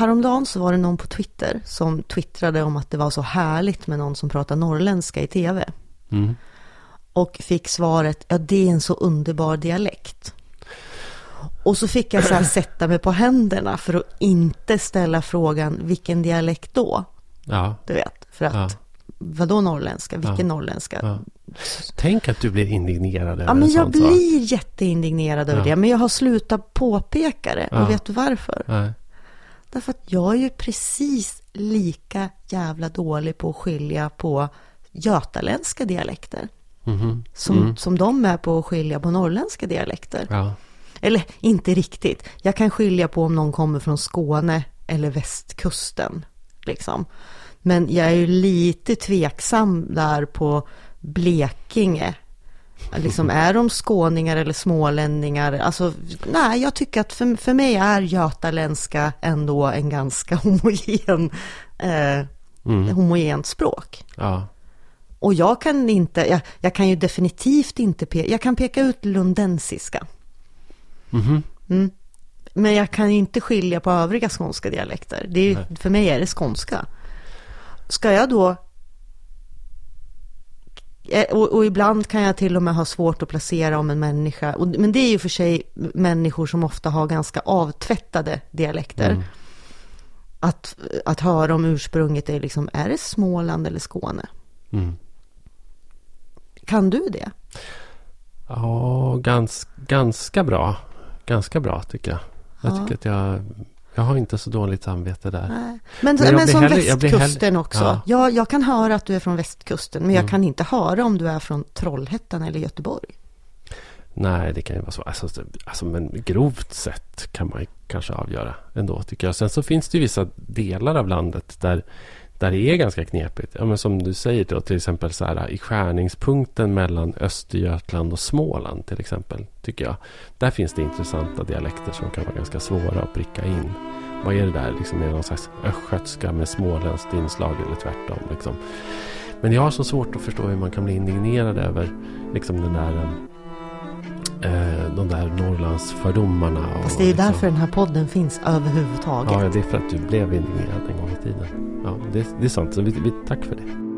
häromdagen så var det någon på Twitter som twittrade om att det var så härligt med någon som pratar norrländska i tv. Mm. Och fick svaret, ja det är en så underbar dialekt. Och så fick jag så här sätta mig på händerna för att inte ställa frågan, vilken dialekt då? Ja. Du vet, för att, Ja. vadå norrländska? Vilken Ja. norrländska? Ja. Tänk att du blir indignerad över Ja, men en jag sån sak. blir jätteindignerad över det. Men jag har slutat påpeka det. Och vet du varför? Nej. Därför att jag är ju precis lika jävla dålig på att skilja på götaländska dialekter. Mhm. Som, Mm. som de är på att skilja på norrländska dialekter. Ja. Eller inte riktigt. Jag kan skilja på om någon kommer från Skåne eller västkusten. Liksom. Men jag är ju lite tveksam där på Blekinge. Liksom, är de skåningar eller smålänningar? Alltså, nej, jag tycker att för, för mig är götaländska ändå en ganska homogen, eh, Mm. homogent språk. Ja. Och jag kan inte, jag, jag kan ju definitivt inte peka, jag kan peka ut lundensiska. Mhm. Mm. Men jag kan inte skilja på övriga skånska dialekter. Det är, för mig är det skånska. Ska jag då... Eh, Och, och ibland kan jag till och med ha svårt att placera om en människa. Och, men det är ju för sig människor som ofta har ganska avtvättade dialekter. Mm. Att, att höra om ursprunget är liksom, är det Småland eller Skåne? Mm. Kan du det? Ja, gans, ganska bra. Ganska bra tycker jag. Jag Ja. tycker att jag... Jag har inte så dåligt samvete där. Nej. Men, Men men, jag som hellre- jag västkusten hellre- också. ja. Ja. Jag, kan höra att du är från västkusten, men jag Mm. kan inte höra om du är från Trollhättan eller Göteborg. Nej, det kan ju vara så. Alltså, alltså, men grovt sett kan man ju kanske avgöra ändå tycker jag. Sen så finns det ju vissa delar av landet där, där det är ganska knepigt. Ja, men som du säger då, till exempel så här, i skärningspunkten mellan Östergötland och Småland till exempel. Tycker jag. Där finns det intressanta dialekter som kan vara ganska svåra att pricka in. Vad är det där? Liksom, är det någon slags östgötska med småländskt inslag eller tvärtom? Liksom. Men jag har så svårt att förstå hur man kan bli indignerad över liksom den där um, eh, de där Norrlandsfördomarna. och Fast det är ju liksom- därför den här podden finns överhuvudtaget. Ja, det är för att du blev indignerad en gång i tiden. Ja, det, det är sant. Så vi, vi, tack för det.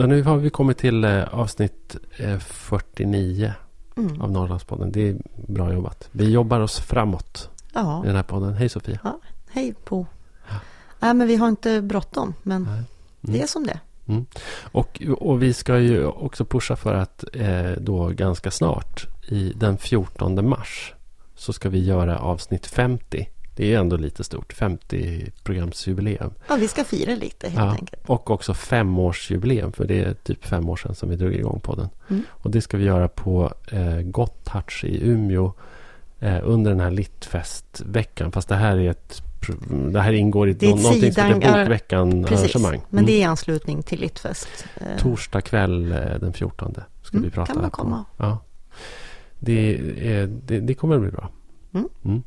Ja, nu har vi kommit till eh, avsnitt eh, 49 Mm. av Norrlandspodden. Det är bra jobbat. Vi jobbar oss framåt Ja, i den här podden. Hej Sofia. hej på. Nej, men vi har inte bråttom, men Nej. det är som det Och, och vi ska ju också pusha för att eh, då ganska snart, i den 14 mars, så ska vi göra avsnitt 50. Det är ju ändå lite stort, 50-programsjubileum. Ja, vi ska fira lite helt Ja, enkelt. och också femårsjubileum, för det är typ fem år sedan som vi drog igång podden. Mm. Och det ska vi göra på eh, Gotthardts i Umeå eh, under den här Littfestveckan. Fast det här är ett det här ingår i Det är ett någonting som heter sidan- ja, Bokveckan Precis, arrangemang. men det är i anslutning till Littfest. Eh, Torsdag kväll eh, den 14 ska Mm, vi prata kan man på. komma. Ja. Det, är, det, det kommer att bli bra. Mm.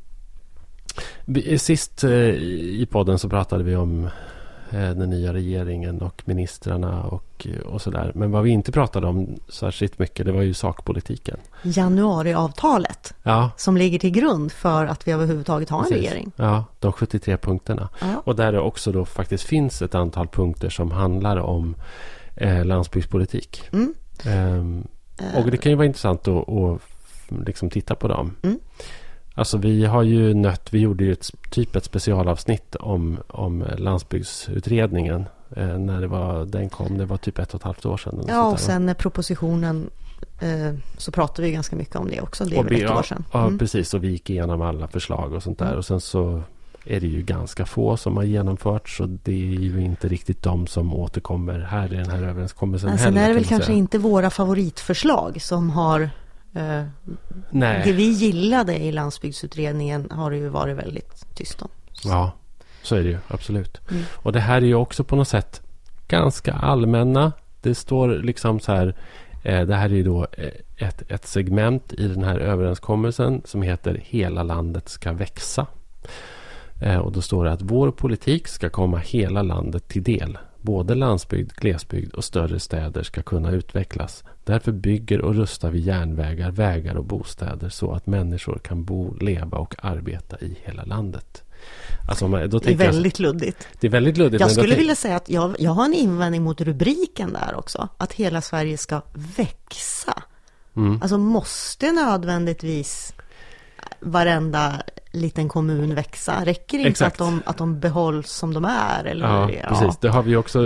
Vi, sist eh, i podden så pratade vi om eh, den nya regeringen och ministrarna och, och sådär. Men vad vi inte pratade om särskilt mycket det var ju sakpolitiken. Januariavtalet Ja, som ligger till grund för att vi överhuvudtaget har en precis. regering. Ja, de 73 punkterna. Ja. Och där det också då faktiskt finns ett antal punkter som handlar om eh, landsbygdspolitik. Mm. Ehm, och det kan ju vara intressant att, att liksom titta på dem. Mm. Alltså vi har ju nött, vi gjorde ju ett, typ ett specialavsnitt om, om landsbygdsutredningen. Eh, när det var, den kom, det var typ ett och ett halvt år sedan. Ja, och sen när propositionen eh, så pratade vi ganska mycket om det också. Det är väl ett ja, år sedan. Ja, Mm. precis. Och vi gick igenom alla förslag och sånt där. Mm. Och sen så är det ju ganska få som har genomförts. Och det är ju inte riktigt de som återkommer här i den här överenskommelsen Men sen heller. är det väl kanske inte våra favoritförslag som har eh, Nej. Det vi gillade i landsbygdsutredningen har det ju varit väldigt tyst om. Ja, så är det ju. Absolut. Mm. Och det här är ju också på något sätt ganska allmänna. Det står liksom så här. Eh, det här är ju då eh, ett, ett segment i den här överenskommelsen som heter Hela landet ska växa. Eh, och då står det att vår politik ska komma hela landet till del. Både landsbygd, glesbygd och större städer ska kunna utvecklas. Därför bygger och rustar vi järnvägar, vägar och bostäder så att människor kan bo, leva och arbeta i hela landet. Alltså, Det är tänker jag- väldigt luddigt. det är väldigt luddigt. Jag skulle vilja säga att jag, jag har en invändning mot rubriken där också. Att hela Sverige ska växa. Mm. Alltså måste nödvändigtvis varenda liten kommun växa? Räcker det inte att de, att de behålls som de är? Eller? Ja, precis. Det har vi också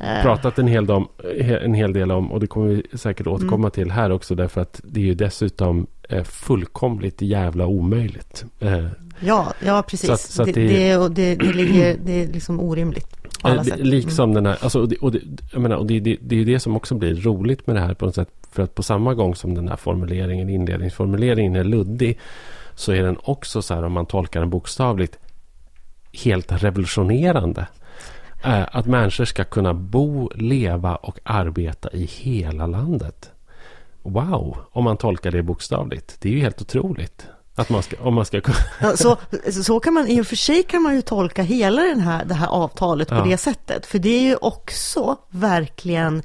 eh, Eh. pratat en hel, del om, eh, en hel del om. Och det kommer vi säkert återkomma Mm. till här också. Därför att det är ju dessutom fullkomligt jävla omöjligt. Ja, ja precis. Så att- så att det, det- det, det, ligger, det är liksom orimligt på alla sätt. det- Liksom den här, alltså, och det, och det, jag menar, och det, det, det är ju det som också blir roligt med det här på något sätt. För att på samma gång som den här formuleringen, inledningsformuleringen är luddig. Så är den också så här, om man tolkar den bokstavligt, helt revolutionerande. Eh, att människor ska kunna bo, leva och arbeta i hela landet. Wow, om man tolkar det bokstavligt. Det är ju helt otroligt. Att man ska, om man ska. Ja, så, så kan man, i och för sig kan man ju tolka hela den här, det här avtalet på Ja. det sättet. För det är ju också verkligen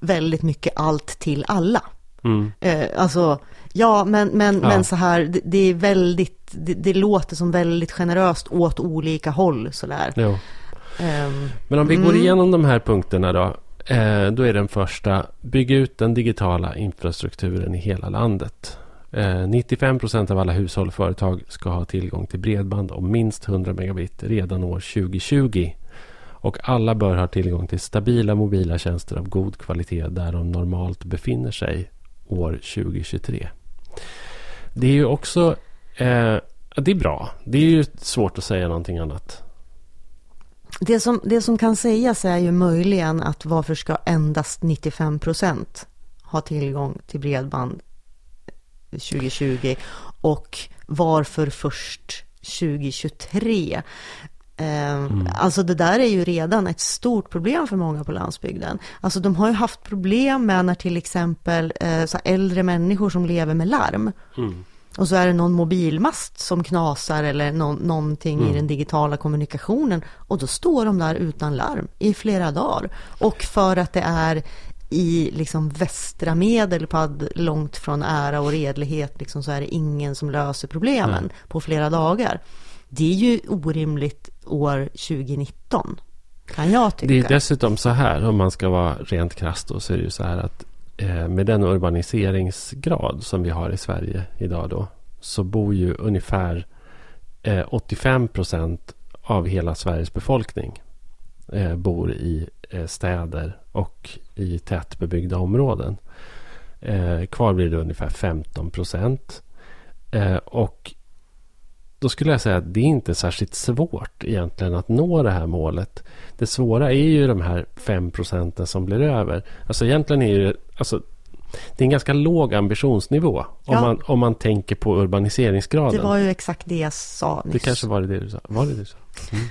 väldigt mycket allt till alla. Mm, Eh, alltså, ja, men, men, Ja. men så här, det, det är väldigt, det, det låter som väldigt generöst åt olika håll sådär. jo. Ehm, Men om vi går Mm. igenom de här punkterna då. Eh, då är den första, bygg ut den digitala infrastrukturen i hela landet. Eh, 95 procent av alla hushåll och företag ska ha tillgång till bredband om minst 100 megabit redan år 2020. Och alla bör ha tillgång till stabila mobila tjänster av god kvalitet där de normalt befinner sig år 2023. Det är ju också eh, det är bra. Det är ju svårt att säga någonting annat. det, som, det som kan sägas är ju möjligen att varför ska endast 95 procent ha tillgång till bredband 2020 och varför först 2023? Eh, Alltså det där är ju redan ett stort problem för många på landsbygden. Alltså de har ju haft problem med när till exempel eh, så äldre människor som lever med larm. Och så är det någon mobilmast som knasar eller någon, någonting i den digitala kommunikationen. Och då står de där utan larm i flera dagar. Och för att det är i liksom västra Medelpad, långt från ära och redlighet, liksom, så är det ingen som löser problemen på flera dagar. Det är ju orimligt år 2019, kan jag tycka. Det är dessutom så här, om man ska vara rent krasst då, så är det ju så här att eh, med den urbaniseringsgrad som vi har i Sverige idag då, så bor ju ungefär eh, 85 procent av hela Sveriges befolkning eh, bor i eh, städer och i tätbebyggda områden. Eh, kvar blir det ungefär 15 procent. Eh, och då skulle jag säga att det är inte särskilt svårt egentligen att nå det här målet. Det svåra är ju de här 5 procenten som blir över. Alltså egentligen är det, alltså, det är en ganska låg ambitionsnivå om, Ja. man, om man tänker på urbaniseringsgraden. Det var ju exakt det jag sa nyss. Det kanske var det du sa. Var det du sa? Mm.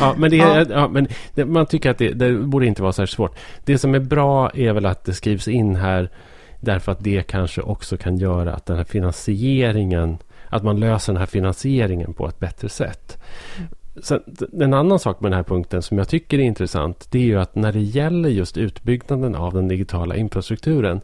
ja, men, det, Ja. ja, men det, man tycker att det, det borde inte vara särskilt svårt. Det som är bra är väl att det skrivs in här därför att det kanske också kan göra att den här finansieringen, att man löser den här finansieringen på ett bättre sätt. Sen, en annan sak med den här punkten som jag tycker är intressant, det är ju att när det gäller just utbyggnaden av den digitala infrastrukturen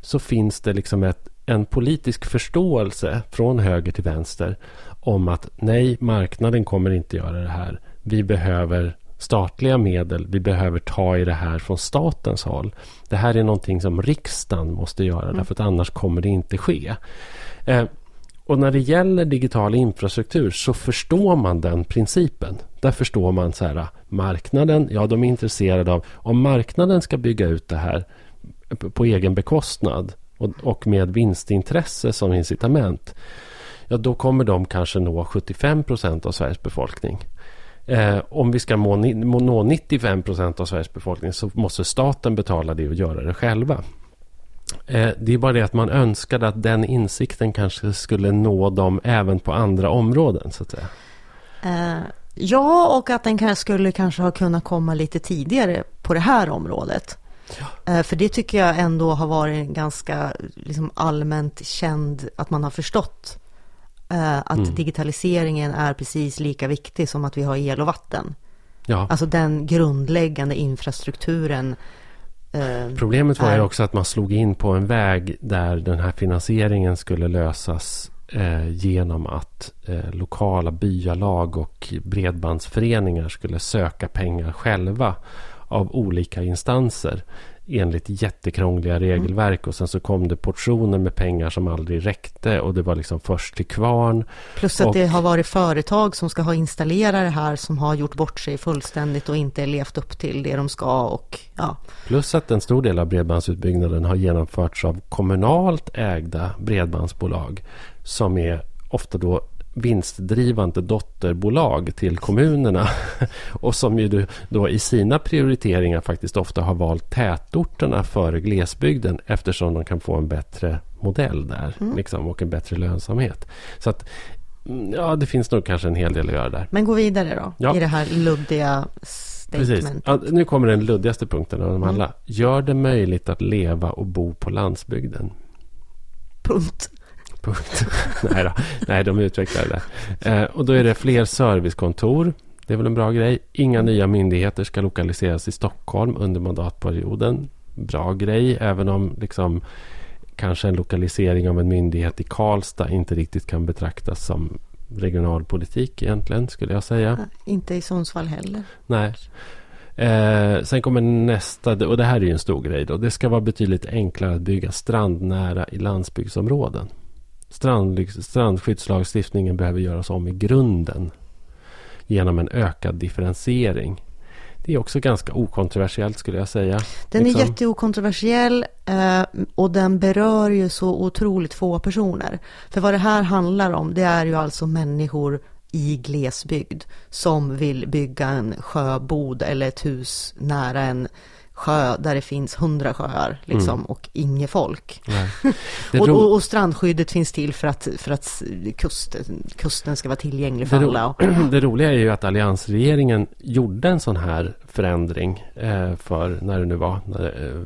så finns det liksom ett, en politisk förståelse från höger till vänster om att nej, marknaden kommer inte göra det här. Vi behöver statliga medel. Vi behöver ta i det här från statens håll. Det här är någonting som riksdagen måste göra därför att annars kommer det inte ske. Eh, och när det gäller digital infrastruktur så förstår man den principen. Där förstår man så här, marknaden, ja de är intresserade av, om marknaden ska bygga ut det här, på egen bekostnad och, och med vinstintresse som incitament. Ja, då kommer de kanske nå 75 procent av Sveriges befolkning. Eh, om vi ska må, nå 95 procent av Sveriges befolkning så måste staten betala det och göra det själva. Eh, det är bara det att man önskade att den insikten kanske skulle nå dem även på andra områden. så att säga. Eh, ja, och att den kanske skulle kanske ha kunnat komma lite tidigare på det här området. Ja. Eh, för det tycker jag ändå har varit ganska liksom, allmänt känd att man har förstått. Att mm. digitaliseringen är precis lika viktig som att vi har el och vatten. Ja. Alltså den grundläggande infrastrukturen. Eh, Problemet var ju också att man slog in på en väg där den här finansieringen skulle lösas eh, genom att eh, lokala byalag och bredbandsföreningar skulle söka pengar själva av olika instanser enligt jättekrångliga mm. regelverk och sen så kom det portioner med pengar som aldrig räckte och det var liksom först till kvarn. Plus att och, det har varit företag som ska ha installerat det här som har gjort bort sig fullständigt och inte levt upp till det de ska och ja. Plus att en stor del av bredbandsutbyggnaden har genomförts av kommunalt ägda bredbandsbolag som är ofta då vinstdrivande dotterbolag till kommunerna och som ju då i sina prioriteringar faktiskt ofta har valt tätorterna före glesbygden eftersom de kan få en bättre modell där mm. liksom, och en bättre lönsamhet. Så att mm, Ja, det finns nog kanske en hel del att göra där. Men gå vidare då, ja. i det här luddiga statementet. Ja, nu kommer den luddigaste punkten av dem mm. alla. Gör det möjligt att leva och bo på landsbygden. Punkt. Punkt. nej, då. nej, de utvecklar det. Eh, och då är det fler servicekontor. Det är väl en bra grej. Inga nya myndigheter ska lokaliseras i Stockholm under mandatperioden. Bra grej, även om liksom, kanske en lokalisering av en myndighet i Karlstad inte riktigt kan betraktas som regionalpolitik egentligen, skulle jag säga. Inte i Sundsvall heller. Nej. Eh, sen kommer nästa, och det här är ju en stor grej då. Det ska vara betydligt enklare att bygga strandnära i landsbygdsområden strand, strandskyddslagstiftningen behöver göras om i grunden genom en ökad differentiering. Det är också ganska okontroversiellt skulle jag säga. Den liksom. är jätteokontroversiell eh, och den berör ju så otroligt få personer. För vad det här handlar om det är ju alltså människor i glesbygd som vill bygga en sjöbod eller ett hus nära en sjö där det finns hundra sjöar liksom, mm. och inget folk. och, och, och, strandskyddet finns till för att, för att kusten, kusten ska vara tillgänglig för det alla. det roliga är ju att alliansregeringen gjorde en sån här förändring eh, för när det nu var. Eh,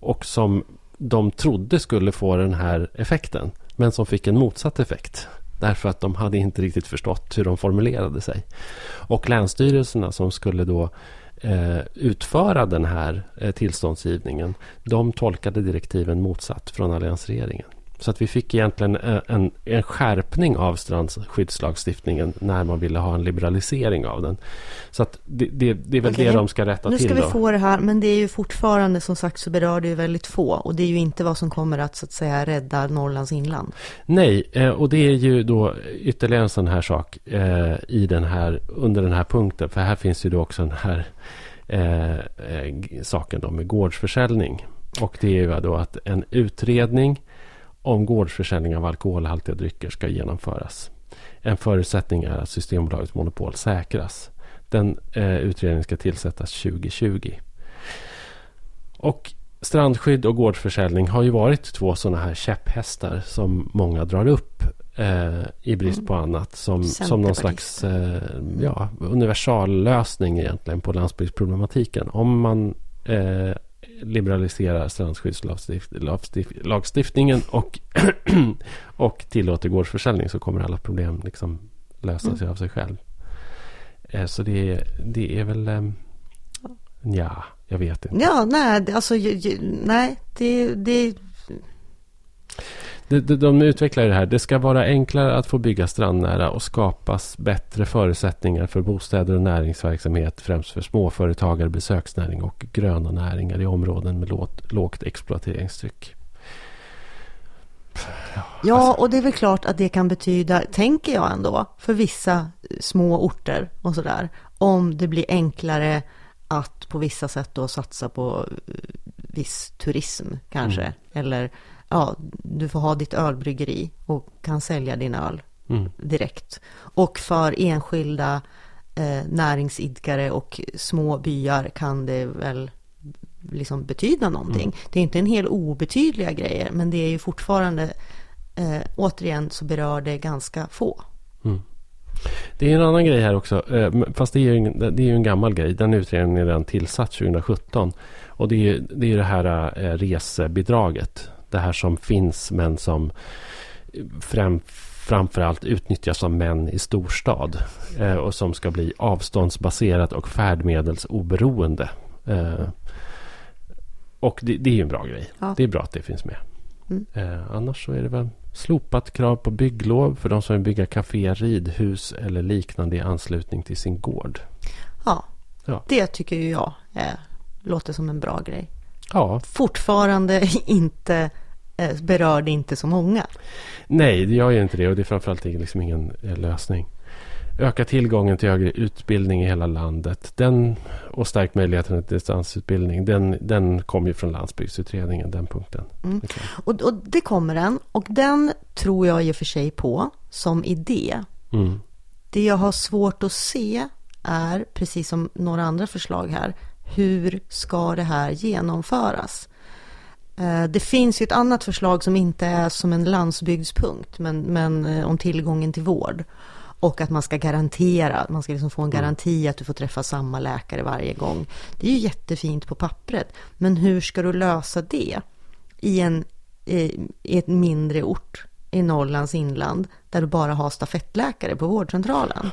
och som de trodde skulle få den här effekten. Men som fick en motsatt effekt. Därför att de hade inte riktigt förstått hur de formulerade sig. Och länsstyrelserna som skulle då Eh, utföra den här eh, tillståndsgivningen. De tolkade direktiven motsatt från alliansregeringen. Så att vi fick egentligen en, eh, en, en, skärpning av strandskyddslagstiftningen när man ville ha en liberalisering av den. Så att det, det, det är väl okay. det de ska rätta till. Nu ska vi då. få det här, men det är ju fortfarande som sagt så berör det ju väldigt få. Och det är ju inte vad som kommer att så att säga rädda Norrlands inland. Nej, eh, och det är ju då ytterligare en sån här sak eh, i den här, under den här punkten. För här finns ju då också den här eh, saken då med gårdsförsäljning. Och det är ju då att en utredning om gårdsförsäljning av alkoholhaltiga drycker ska genomföras. En förutsättning är att Systembolagets monopol säkras. Den eh, utredningen ska tillsättas 2020. Och strandskydd och gårdsförsäljning har ju varit två sådana här käpphästar som många drar upp eh, i brist på annat. Som, som någon slags eh, ja, universallösning egentligen på landsbygdsproblematiken. Om man eh, liberaliserar strandskyddslagstiftningen och, och tillåter gårdsförsäljning så kommer alla problem liksom lösa sig mm. av sig själv. Eh, så det, det är väl... Eh, ja, jag vet inte. Ja, nej, alltså nej, det, det de, de utvecklar det här. Det ska vara enklare att få bygga strandnära och skapas bättre förutsättningar för bostäder och näringsverksamhet. Främst för småföretagare, besöksnäring och gröna näringar i områden med lågt, lågt exploateringstryck. Ja, ja alltså. och det är väl klart att det kan betyda, tänker jag ändå, för vissa små orter och sådär. Om det blir enklare att på vissa sätt då satsa på viss turism kanske. Eller ja, du får ha ditt ölbryggeri och kan sälja din öl Mm. direkt. Och för enskilda eh, näringsidkare och små byar kan det väl liksom betyda någonting. Mm. Det är inte en hel obetydliga grejer, men det är ju fortfarande, eh, återigen så berör det ganska få. Mm. Det är en annan grej här också. eh, Fast det är ju en, det är ju en gammal grej. Den utredningen är redan tillsatt 2017. Och det är ju det, är det här eh, resebidraget. Det här som finns men som eh, fram, framförallt utnyttjas av män i storstad. Eh, och som ska bli avståndsbaserat och färdmedelsoberoende. Eh, och det, det är ju en bra grej. Ja. Det är bra att det finns med. Mm. Eh, annars så är det väl slopat krav på bygglov för de som vill bygga kafé, ridhus eller liknande i anslutning till sin gård. Ja, Ja. det tycker jag eh, låter som en bra grej. Ja, Fortfarande inte, eh, berör det inte så många. nej det gör ju inte det och det är framförallt liksom ingen eh, lösning. Öka tillgången till högre utbildning i hela landet. Den och stärk möjligheten till distansutbildning. Den, den kom ju från landsbygdsutredningen, den punkten. Mm. Okej. Och, och det kommer den. Och den tror jag i och för sig på som idé. Mm. Det jag har svårt att se är, precis som några andra förslag här, hur ska det här genomföras? Eh, Det finns ju ett annat förslag som inte är som en landsbygdspunkt, men, men eh, om tillgången till vård. Och att man ska garantera, man ska liksom få en garanti att du får träffa samma läkare varje gång. Det är ju jättefint på pappret, men hur ska du lösa det i en i i ett mindre ort i Norrlands inland där du bara har stafettläkare på vårdcentralen?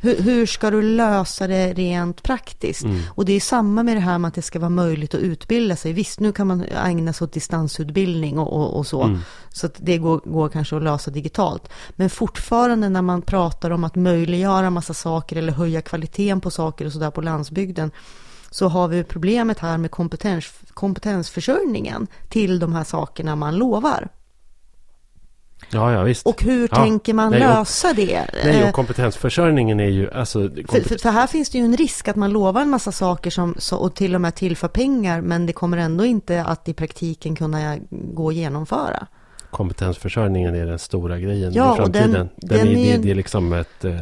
Hur, hur ska du lösa det rent praktiskt? Och det är samma med det här med att det ska vara möjligt att utbilda sig. Visst, nu kan man ägna sig åt distansutbildning och, och, och så. Så att det går, går kanske att lösa digitalt. Men fortfarande när man pratar om att möjliggöra massa saker eller höja kvaliteten på saker och sådär på landsbygden så har vi problemet här med kompetens, kompetensförsörjningen till de här sakerna man lovar. Ja, ja visst. Och hur Ja. tänker man Nej, och- lösa det? Nej, Eh, och kompetensförsörjningen är ju... Alltså, för, kompet- för, för här finns det ju en risk att man lovar en massa saker som, så, och till och med tillför pengar men det kommer ändå inte att i praktiken kunna gå att genomföra. kompetensförsörjningen är den stora grejen Ja, i och den- framtiden. Den, den är, det, är liksom ett... Eh,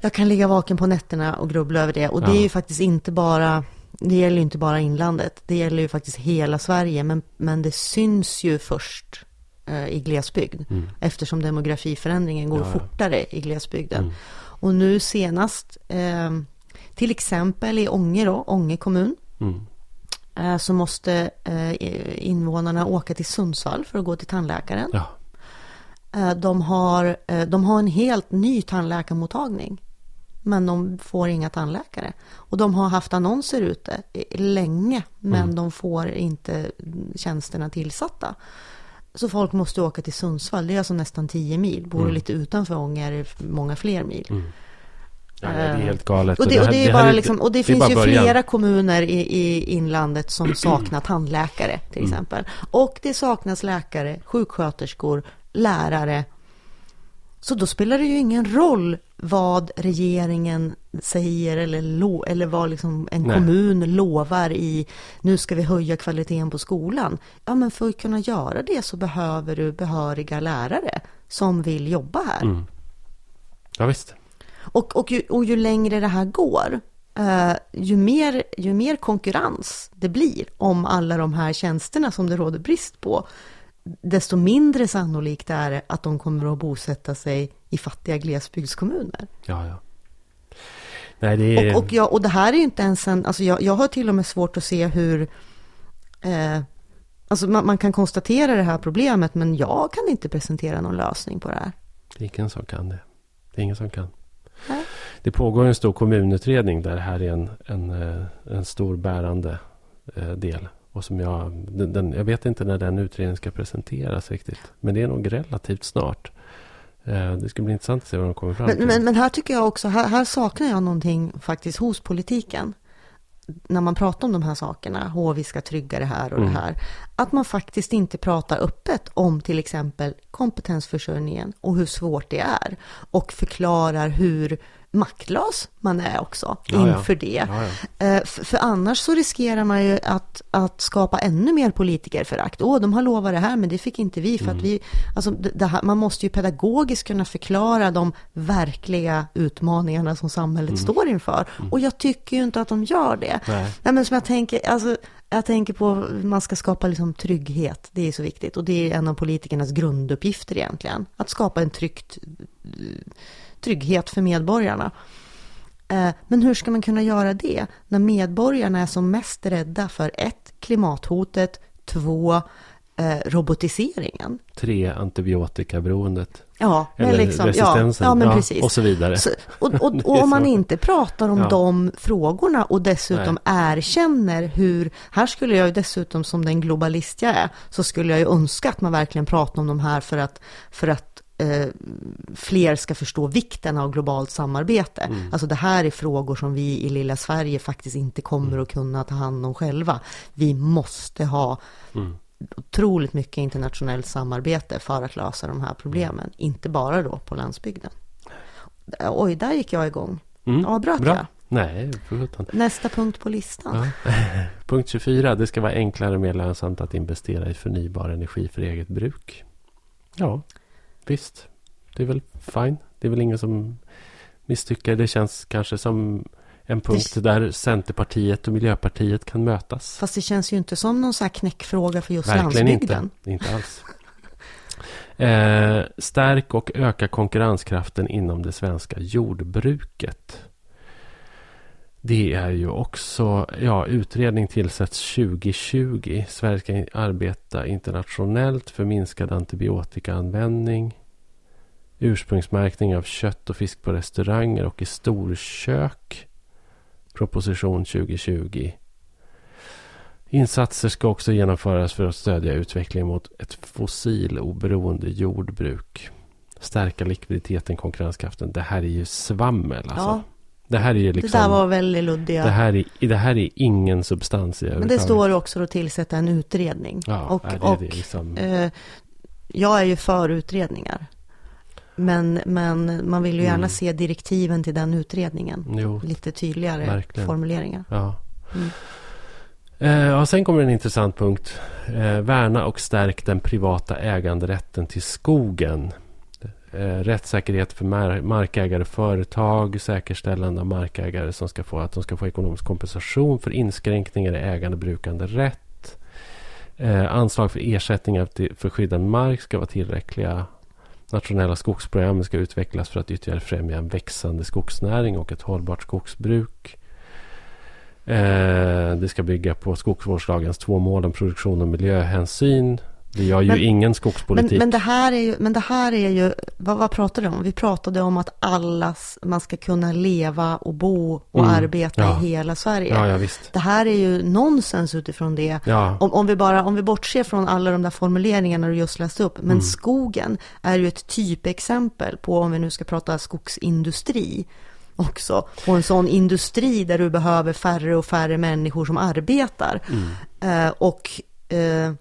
Jag kan ligga vaken på nätterna och grubbla över det och det Ja. är ju faktiskt inte bara det gäller ju inte bara inlandet, det gäller ju faktiskt hela Sverige, men, men det syns ju först eh, i glesbygd, eftersom demografiförändringen går Mm. Ja, ja. fortare i glesbygden. Mm. Och nu senast, eh, till exempel i Ånge då, Ånge kommun, mm, eh, så måste eh, invånarna åka till Sundsvall för att gå till tandläkaren. ja, Eh, De har, eh, de har en helt ny tandläkarmottagning. Men de får inga tandläkare. Och de har haft annonser ute länge. Men Mm. de får inte tjänsterna tillsatta. Så folk måste åka till Sundsvall. Det är alltså nästan 10 mil. Bor du Mm. lite utanför Ånge är det många fler mil. mm. Ja, det är helt galet. Och det, här- och det, är här bara liksom, och det, är finns ju början. flera kommuner i, i inlandet som saknar tandläkare till Mm. exempel. Och det saknas läkare, sjuksköterskor, lärare. Så då spelar det ju ingen roll vad regeringen säger eller, lo, eller vad liksom en Nej. kommun lovar i nu ska vi höja kvaliteten på skolan. Ja, men för att kunna göra det så behöver du behöriga lärare som vill jobba här. Mm. Ja, visst. Och, och, ju, och ju längre det här går, eh, ju, mer, ju mer konkurrens det blir om alla de här tjänsterna som det råder brist på, desto mindre sannolikt är det att de kommer att bosätta sig i fattiga glesbygdskommuner. Ja, ja. Nej, det är... Och, och, jag, och det här är ju inte ens en, alltså jag, jag har till och med svårt att se hur, eh, alltså man, man kan konstatera det här problemet, men jag kan inte presentera någon lösning på det här. Det är ingen som kan det. Det är ingen som kan. Nej. Det pågår en stor kommunutredning där det här är en, en, eh, en stor bärande eh, del. Och som jag, den, den, jag vet inte när den utredningen ska presenteras riktigt. Men det är nog relativt snart. Eh, Det ska bli intressant att se vad de kommer fram Men, till. men, men här tycker jag också, här, här saknar jag någonting faktiskt hos politiken. När man pratar om de här sakerna, hur vi ska trygga det här och Mm. det här. Att man faktiskt inte pratar öppet om till exempel kompetensförsörjningen och hur svårt det är. Och förklarar hur maktlös man är också Ja, ja. inför det. Ja, ja. Eh, För, annars så riskerar man ju att, att skapa ännu mer politikerförakt. Åh, de har lovat det här, men det fick inte vi. För Mm. att vi alltså, här, man måste ju pedagogiskt kunna förklara de verkliga utmaningarna som samhället står inför. Och jag tycker ju inte att de gör det. Mm. Nej. Nej, men som jag tänker, alltså, jag tänker på man ska skapa liksom trygghet. Det är så viktigt. Och det är en av politikernas grunduppgifter egentligen. Att skapa en tryggt, trygghet för medborgarna. Eh, Men hur ska man kunna göra det när medborgarna är som mest rädda för ett, klimathotet, två, eh, robotiseringen? Tre, antibiotikaberoendet. Ja, Eller liksom, ja, resistensen. ja, men Ja, precis. och så vidare. Så, och, och, och om man inte pratar om Ja. de frågorna och dessutom erkänner hur, här skulle jag ju dessutom som den globalist jag är, så skulle jag ju önska att man verkligen pratar om de här för att, för att eh, fler ska förstå vikten av globalt samarbete. Mm. Alltså det här är frågor som vi i lilla Sverige faktiskt inte kommer Mm. att kunna ta hand om själva. Vi måste ha Mm. otroligt mycket internationellt samarbete för att lösa de här problemen. Mm. Inte bara då på landsbygden. Oj, där gick jag igång. Mm. Avbröt Bra. jag? Nej. Nästa punkt på listan. Ja. Punkt 24. Det ska vara enklare och mer lönsamt att investera i förnybar energi för eget bruk. Ja, visst. Det är väl fine. Det är väl ingen som misstycker. Det känns kanske som en punkt där Centerpartiet och Miljöpartiet kan mötas. Fast det känns ju inte som någon sån här knäckfråga för just Verkligen landsbygden. inte. Inte alls. Eh, stärk och öka konkurrenskraften inom det svenska jordbruket. Det är ju också, ja, utredning tillsätts 2020. Sverige ska arbeta internationellt för minskad antibiotikaanvändning. Ursprungsmärkning av kött och fisk på restauranger och i storkök. Proposition 2020. Insatser ska också genomföras för att stödja utvecklingen mot ett fossiloberoende jordbruk. Stärka likviditeten, konkurrenskraften. Det här är ju svammel alltså. Ja. Det här är ju Det liksom... där var väldigt luddiga. det, här är, det här är ingen substans i Men det står också att tillsätta en utredning. Ja, och det, och det liksom... eh, jag är ju för utredningar. Men, men man vill ju gärna Mm. se direktiven till den utredningen. Jo, Lite tydligare Verkligen. formuleringar. ja. Mm. Eh, sen kommer en intressant punkt. Eh, värna och stärk den privata äganderätten till skogen. Eh, rättssäkerhet för mar- markägare och företag. Säkerställande av markägare som ska få, att de ska få ekonomisk kompensation för inskränkningar i ägande och brukande rätt. Eh, anslag för ersättningar för skyddad mark ska vara tillräckliga. Nationella skogsprogram ska utvecklas för att ytterligare främja en växande skogsnäring och ett hållbart skogsbruk. Eh, det ska bygga på skogsvårdslagens två mål om produktion och miljöhänsyn. Det gör ju Men- ingen Men, skogspolitik. men, det här är ju, men det här är ju, vad, vad pratade vi om? Vi pratade om att allas, man ska kunna leva och bo och Mm, arbeta ja. i hela Sverige. ja, ja, visst. Det här är ju nonsens utifrån det. Om, om, vi bara, om vi bortser från alla de där formuleringarna du just läste upp, men Mm. skogen är ju ett typexempel på, om vi nu ska prata skogsindustri också, och en sån industri där du behöver färre och färre människor som arbetar. mm, Eh, och eh,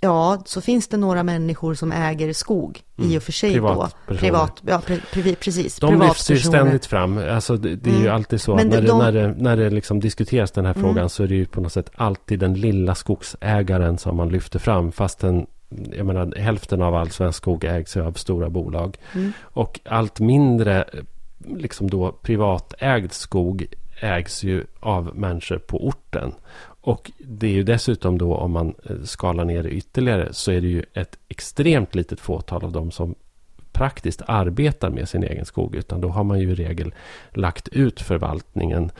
ja, så finns det några människor som äger skog Mm. i och för sig då. Privatpersoner. Privat, ja, pre, pre, precis. de lyfts ju ständigt fram. Alltså, det, det är ju Mm. alltid så. Men att det- när, det, de- när, det, när det liksom diskuteras den här Mm. frågan så är det ju på något sätt alltid den lilla skogsägaren som man lyfter fram. Fast den, jag menar, hälften av all svensk skog ägs ju av stora bolag. Mm. Och allt mindre liksom då privatägd skog ägs ju av människor på orten. Och det är ju dessutom då om man eh, skalar ner det ytterligare så är det ju ett extremt litet fåtal av dem som praktiskt arbetar med sin egen skog. Utan då har man ju i regel lagt ut förvaltningen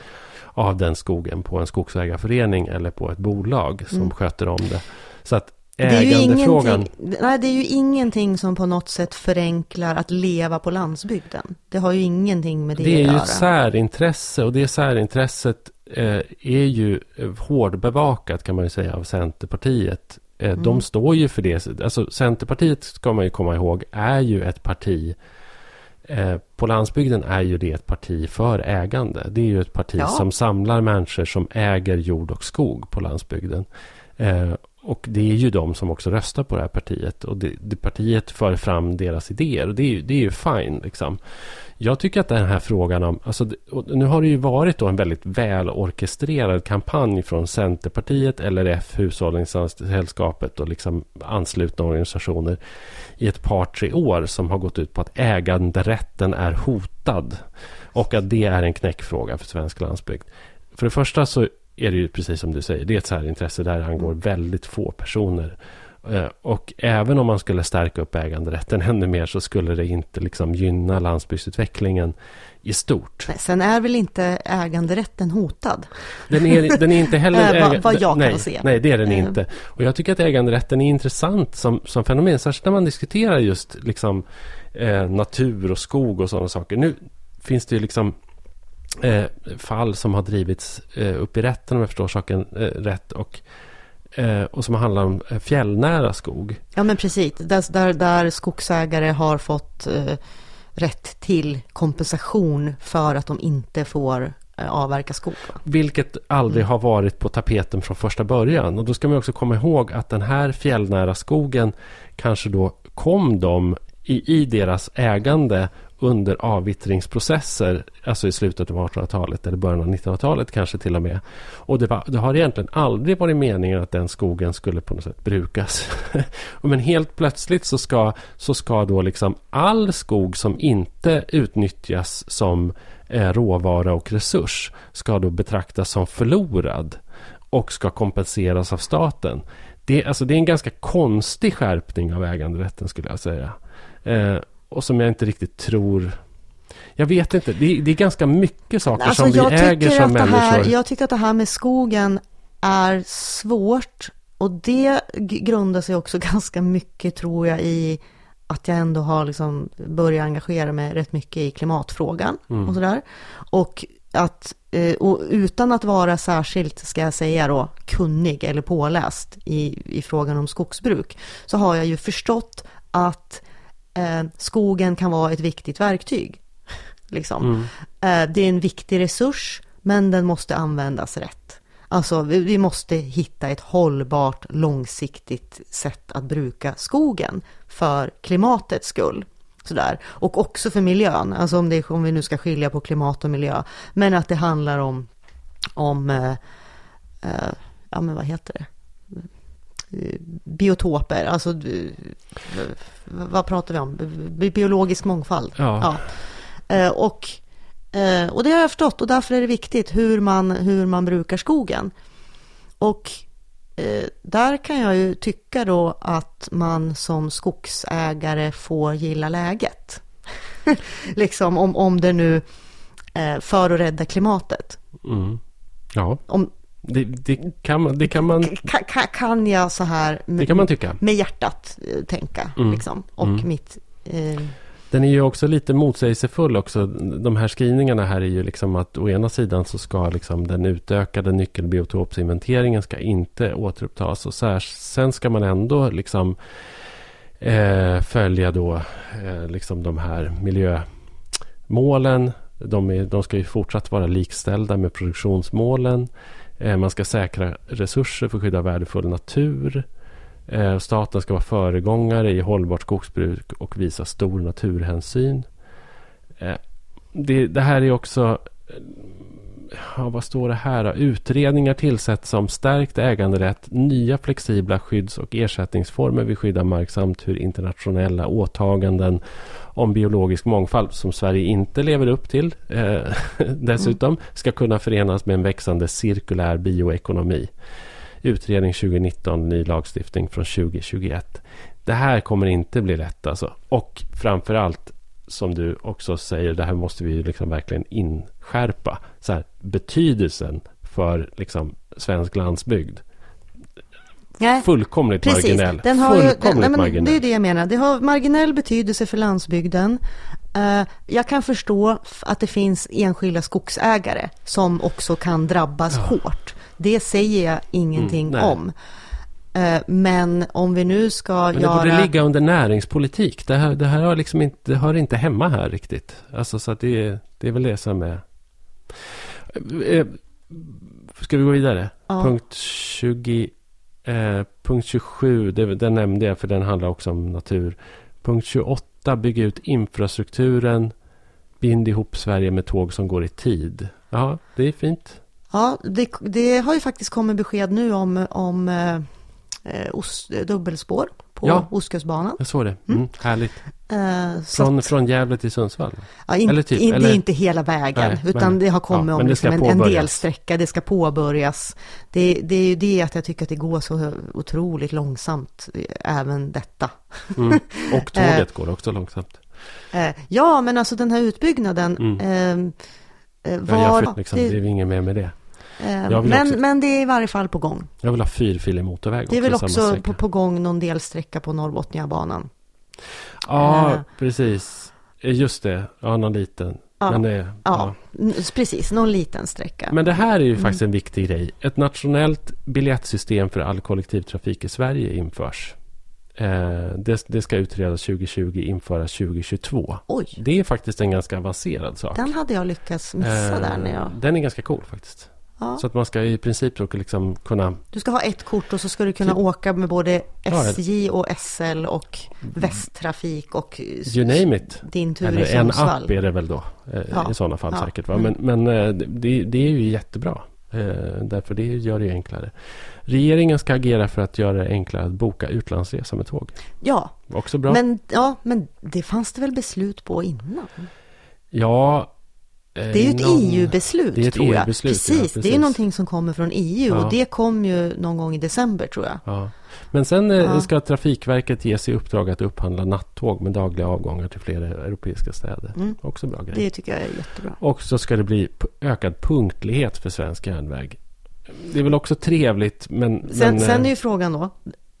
av den skogen på en skogsägarförening eller på ett bolag som Mm. sköter om det. Så att Det är, ju ägandefrågan... ingenting, nej, det är ju ingenting som på något sätt förenklar att leva på landsbygden. Det har ju ingenting med det, Det är att ju göra. ett särintresse och det särintresset eh, är ju eh, hårdbevakat kan man ju säga av Centerpartiet. Eh, Mm. De står ju för det. Alltså Centerpartiet ska man ju komma ihåg är ju ett parti eh, på landsbygden är ju det ett parti för ägande. Det är ju ett parti Ja. som samlar människor som äger jord och skog på landsbygden. Och det är ju de som också röstar på det här partiet. Och det, det partiet för fram deras idéer. Och det är ju, det är ju fine. Liksom. Jag tycker att den här frågan om... Alltså, nu har det ju varit då en väldigt välorkestrerad kampanj från Centerpartiet, LRF, Hushållningssällskapet och liksom anslutna organisationer i ett par, tre år som har gått ut på att äganderätten är hotad. Och att det är en knäckfråga för svensk landsbygd. För det första så är det ju precis som du säger, det är ett särintresse där angår väldigt få personer. Eh, och även om man skulle stärka upp äganderätten ännu mer så skulle det inte liksom gynna landsbygdsutvecklingen i stort. Nej, sen är väl inte äganderätten hotad? Den är, den är inte heller... Äga, vad, vad jag nej, kan se. Nej, det är den mm. inte. Och jag tycker att äganderätten är intressant som, som fenomen. Särskilt när man diskuterar just liksom, eh, natur och skog och sådana saker. Nu finns det ju liksom eh, fall som har drivits eh, upp i rätten om jag förstår saken eh, rätt. Och, eh, och som handlar om eh, fjällnära skog. Ja men precis, där, där, där skogsägare har fått eh, rätt till kompensation för att de inte får avverka skog. Vilket aldrig har varit på tapeten från första början. Och då ska man också komma ihåg att den här fjällnära skogen kanske då kom dem i, i deras ägande under avvittringsprocesser, alltså i slutet av 1800-talet eller början av 1900-talet kanske till och med. Och det, var, det, har egentligen aldrig varit meningen att den skogen skulle på något sätt brukas. Men helt plötsligt så ska, så ska då liksom all skog som inte utnyttjas som eh, råvara och resurs ska då betraktas som förlorad och ska kompenseras av staten. Det, alltså, det är en ganska konstig skärpning av äganderätten skulle jag säga. Eh, och som jag inte riktigt tror... Jag vet inte. Det är, det är ganska mycket saker alltså, som vi äger som människor. Här, jag tycker att det här med skogen är svårt. Och det grundar sig också ganska mycket, tror jag, i att jag ändå har liksom börjat engagera mig rätt mycket i klimatfrågan mm. och sådär. Och att, eh, och utan att vara särskilt, ska jag säga då, kunnig eller påläst i, i frågan om skogsbruk, så har jag ju förstått att eh, skogen kan vara ett viktigt verktyg. Liksom. Mm. Eh, det är en viktig resurs, men den måste användas rätt. Alltså, vi, vi, måste hitta ett hållbart, långsiktigt sätt att bruka skogen för klimatets skull. Sådär. Och också för miljön, alltså om, det, om vi nu ska skilja på klimat och miljö. Men att det handlar om, om eh, eh, ja men vad heter det? Biotoper, alltså vad pratar vi om? Biologisk mångfald. Ja. ja. Eh, och, eh, och det har jag förstått och därför är det viktigt hur man, hur man brukar skogen. Och eh, där kan jag ju tycka då att man som skogsägare får gilla läget. liksom om, om det nu för att rädda klimatet. Mm. Ja. Om, det, det, kan man... Det kan, man kan, kan jag så här med, det kan man tycka. med hjärtat eh, tänka. Mm. Liksom, och mm. mitt... Eh... Den är ju också lite motsägelsefull också. De här skrivningarna här är ju liksom att å ena sidan så ska liksom den utökade nyckelbiotopsinventeringen ska inte återupptas. Och sen ska man ändå liksom eh, följa då eh, liksom de här miljömålen. De, är, de ska ju fortsatt vara likställda med produktionsmålen. Eh, man ska säkra resurser för att skydda värdefull natur. Eh, staten ska vara föregångare i hållbart skogsbruk och visa stor naturhänsyn. Eh, det, det här är också... Ja, vad står det här då? Utredningar tillsätts om stärkt äganderätt, nya flexibla skydds och ersättningsformer vid skydd av mark samt hur internationella åtaganden om biologisk mångfald som Sverige inte lever upp till eh, dessutom ska kunna förenas med en växande cirkulär bioekonomi. Utredning 2019, ny lagstiftning från 2021. Det här kommer inte bli lätt alltså. Och framförallt som du också säger, det här måste vi liksom verkligen inskärpa. Så här, betydelsen för liksom, svensk landsbygd Nej, fullkomligt precis. marginell. Den har fullkomligt ju, nej, men marginell. Det är det jag menar. Det har marginell betydelse för landsbygden. Uh, jag kan förstå att det finns enskilda skogsägare som också kan drabbas ja. hårt. Det säger jag ingenting mm, om. Uh, men om vi nu ska men det göra... Det borde ligga under näringspolitik. Det här, det här har liksom inte, hör inte hemma här riktigt. Alltså, så att det, det är väl det som är... Uh, ska vi gå vidare? Ja. Punkt 20... Eh, punkt 27, det, den nämnde jag för den handlar också om natur. Punkt 28, bygga ut infrastrukturen. Bind ihop Sverige med tåg som går i tid. Ja, det är fint. Ja, det, det har ju faktiskt kommit besked nu om, om eh, eh os, dubbelspår på ja, Ostkustbanan. Jag såg det. Mm, mm. Härligt. Eh, från, att, från Gävle till Sundsvall? Ja, in, eller typ, in, eller? Det är inte hela vägen, Nej, utan men, det har kommit ja, om liksom en, en delsträcka. Det ska påbörjas. Det, det är ju det att jag tycker att det går så otroligt långsamt, även detta. Mm. Och tåget går också långsamt. Eh, ja, men alltså den här utbyggnaden. Mm. Ehm, eh, var, ja, jag, liksom, det, det är inget mer med det. Men, också, men det är i varje fall på gång. Jag vill ha fyrfilig motorväg Det är väl också på, på, gång någon delsträcka på Norrbotniabanan. Ja, uh, precis. Just det, ja, någon liten. Ja, men det, ja, ja, precis. Någon liten sträcka. Men det här är ju mm. faktiskt en viktig grej. Ett nationellt biljettsystem för all kollektivtrafik i Sverige införs. Eh, det, det, ska utredas 2020, införas 2022. Oj. Det är faktiskt en ganska avancerad sak. Den hade jag lyckats missa eh, där när jag... Den är ganska cool faktiskt. Ja. Så att man ska i princip då liksom kunna... Du ska ha ett kort och så ska du kunna typ. åka med både SJ och SL och Västtrafik och... You name it. Din tur Eller i en app är det väl då eh, ja. i sådana fall ja. säkert. Va? Men, mm. men eh, det, det, är ju jättebra. Eh, därför det gör det enklare. Regeringen ska agera för att göra det enklare att boka utlandsresa med tåg. Ja, Också bra. Men, ja, men det fanns det väl beslut på innan? Ja, det är ju ett EU-beslut, det är ett tror jag. EU-beslut, precis, ja, precis, det är någonting som kommer från EU ja. och det kom ju någon gång i december, tror jag. Ja. Men sen eh, ska Trafikverket ge sig i uppdrag att upphandla nattåg med dagliga avgångar till flera europeiska städer. Mm. Också bra grej. Det tycker jag är jättebra. Och så ska det bli ökad punktlighet för svensk järnväg. Det är väl också trevligt, men... Sen, men, sen är ju frågan då,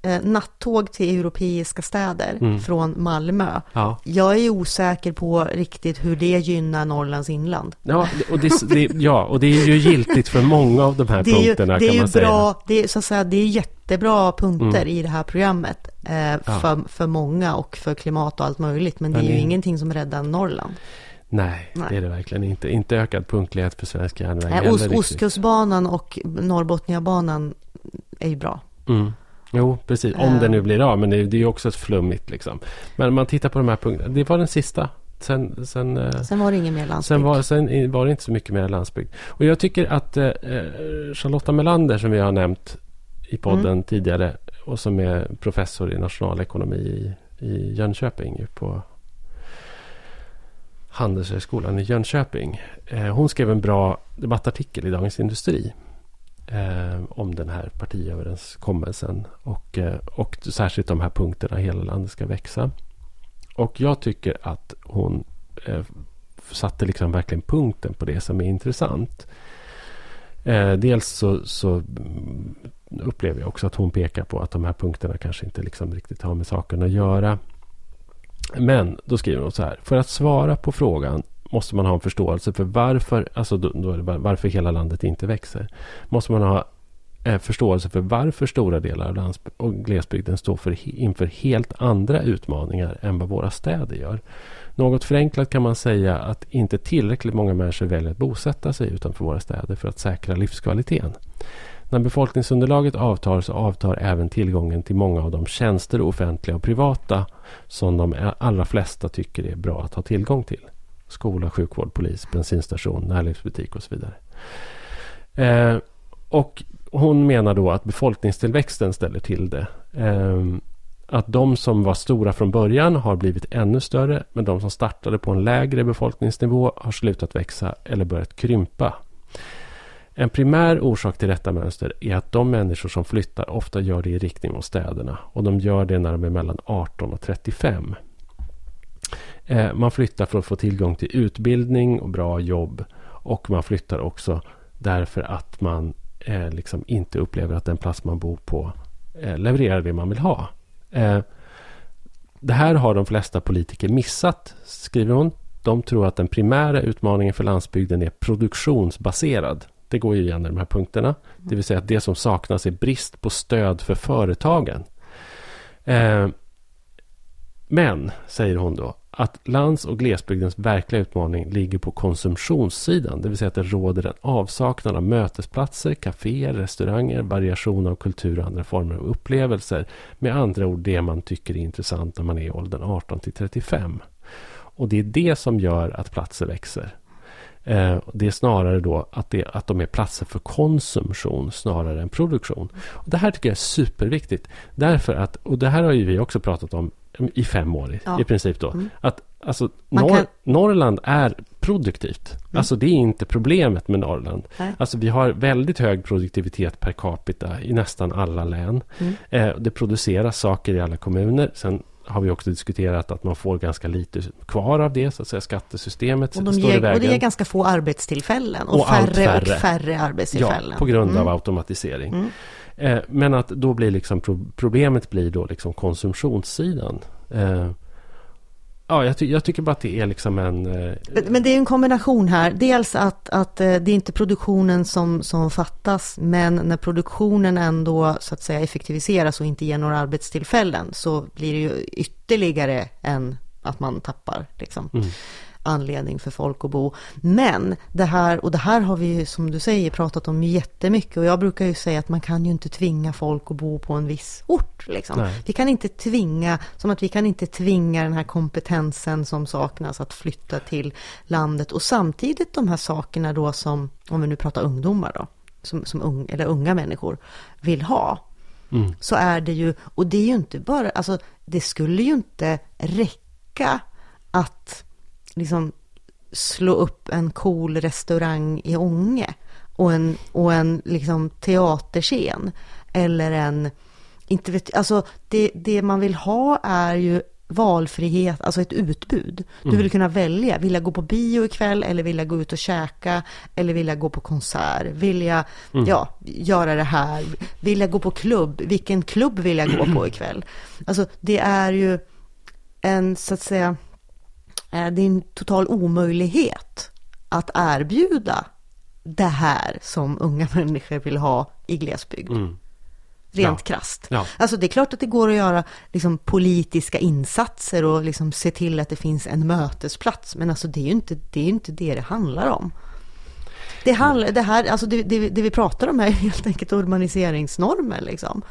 eh, nattåg till europeiska städer mm. från Malmö. Ja. Jag är osäker på riktigt hur det gynnar Norrlands inland. Ja, och det, det, ja, och det är ju giltigt för många av de här det punkterna ju, det kan är man säga. Bra, det, är, så att säga, det är jättebra punkter mm. i det här programmet eh, ja. för, för många och för klimat och allt möjligt. Men det är ju ingenting som räddar Norrland. Nej, Nej, det är det verkligen inte. Inte ökad punktlighet för svensk järnväg. Ost, Ostkustbanan och Norrbotniabanan är ju bra. Mm. Jo, precis. Om uh. det nu blir av. Men det, är ju också ett flummigt liksom. Men om man tittar på de här punkterna. Det var den sista. Sen, sen, eh, sen var det ingen mer landsbygd. Sen var, sen var det inte så mycket mer landsbygd. Och jag tycker att eh, eh Charlotta Melander som vi har nämnt i podden mm. tidigare och som är professor i nationalekonomi i, i Jönköping på Handelshögskolan i Jönköping. Eh, hon skrev en bra debattartikel i Dagens Industri eh, om den här partiöverenskommelsen. Och, eh, och särskilt de här punkterna, hela landet ska växa. Och jag tycker att hon eh, satte liksom verkligen punkten på det som är intressant. Eh, dels så, så, upplever jag också att hon pekar på att de här punkterna kanske inte liksom riktigt har med saken att göra. Men då skriver hon så här. För att svara på frågan måste man ha en förståelse för varför, alltså då, då varför hela landet inte växer. Måste man ha eh, förståelse för varför stora delar av lands och glesbygden står för, inför helt andra utmaningar än vad våra städer gör. Något förenklat kan man säga att inte tillräckligt många människor väljer att bosätta sig utanför våra städer för att säkra livskvaliteten. När befolkningsunderlaget avtar så avtar även tillgången till många av de tjänster, offentliga och privata, som de allra flesta tycker är bra att ha tillgång till. Skola, sjukvård, polis, bensinstation, närlivsbutik och så vidare. Eh, och hon menar då att befolkningstillväxten ställer till det. Eh, att de som var stora från början har blivit ännu större, men de som startade på en lägre befolkningsnivå har slutat växa eller börjat krympa. En primär orsak till detta mönster är att de människor som flyttar ofta gör det i riktning mot städerna och de gör det när de är mellan 18 och 35. Eh, man flyttar för att få tillgång till utbildning och bra jobb. Och man flyttar också därför att man eh, liksom inte upplever att den plats man bor på eh, levererar det man vill ha. Det här har de flesta politiker missat, skriver hon. De tror att den primära utmaningen för landsbygden är produktionsbaserad. Det går ju igen i de här punkterna. Det vill säga att det som saknas är brist på stöd för företagen. Men, säger hon då, att lands och glesbygdens verkliga utmaning ligger på konsumtionssidan. Det vill säga att det råder en avsaknad av mötesplatser, kaféer, restauranger, variation av kultur och andra former av upplevelser. Med andra ord det man tycker är intressant när man är i åldern 18 till 35. Och det är det som gör att platser växer. Eh, det är snarare då att, det, att de är platser för konsumtion snarare än produktion. Och det här tycker jag är superviktigt. Därför att, och det här har ju vi också pratat om i fem år ja. i princip då. Mm. Att alltså, Norr, kan... Norrland är produktivt. Mm. Alltså det är inte problemet med Norrland. Nej. Alltså vi har väldigt hög produktivitet per capita i nästan alla län. Mm. Eh, det produceras saker i alla kommuner. Sen har vi också diskuterat att man får ganska lite kvar av det, så att säga skattesystemet och, de står ger, i vägen. och det ger ganska få arbetstillfällen och, och färre, färre, och färre arbetstillfällen. Ja, på grund mm. av automatisering. Mm. Eh, men att då blir liksom problemet blir då liksom konsumtionssidan. Eh, ja, jag, ty jag, tycker bara att det är liksom en... Eh, men det är en kombination här. Dels att, att det är inte produktionen som, som fattas, men när produktionen ändå så att säga effektiviseras och inte ger några arbetstillfällen så blir det ju ytterligare än att man tappar liksom. Mm anledning för folk att bo. Men det här, och det här har vi ju som du säger pratat om jättemycket och jag brukar ju säga att man kan ju inte tvinga folk att bo på en viss ort. Liksom. Vi kan inte tvinga, som att vi kan inte tvinga den här kompetensen som saknas att flytta till landet och samtidigt de här sakerna då som, om vi nu pratar ungdomar då, som, som ung, eller unga människor vill ha. Mm. Så är det ju, och det är ju inte bara, alltså det skulle ju inte räcka att liksom slå upp en cool restaurang i Ånge och en, och en liksom teaterscen eller en, inte vet, alltså det, det man vill ha är ju valfrihet, alltså ett utbud. Du vill mm. kunna välja, vill jag gå på bio ikväll eller vill jag gå ut och käka eller vill jag gå på konsert? Vill jag mm. ja, göra det här? Vill jag gå på klubb? Vilken klubb vill jag gå på ikväll? Alltså det är ju en, så att säga, det är en total omöjlighet att erbjuda det här som unga människor vill ha i glesbygd. Mm. Rent ja. krasst. Ja. Alltså det är klart att det går att göra liksom, politiska insatser och liksom, se till att det finns en mötesplats. Men alltså det är ju inte det, är inte det, det handlar om. Det, handlar, det, här, alltså det, det, det vi pratar om här är helt enkelt urbaniseringsnormer. Liksom.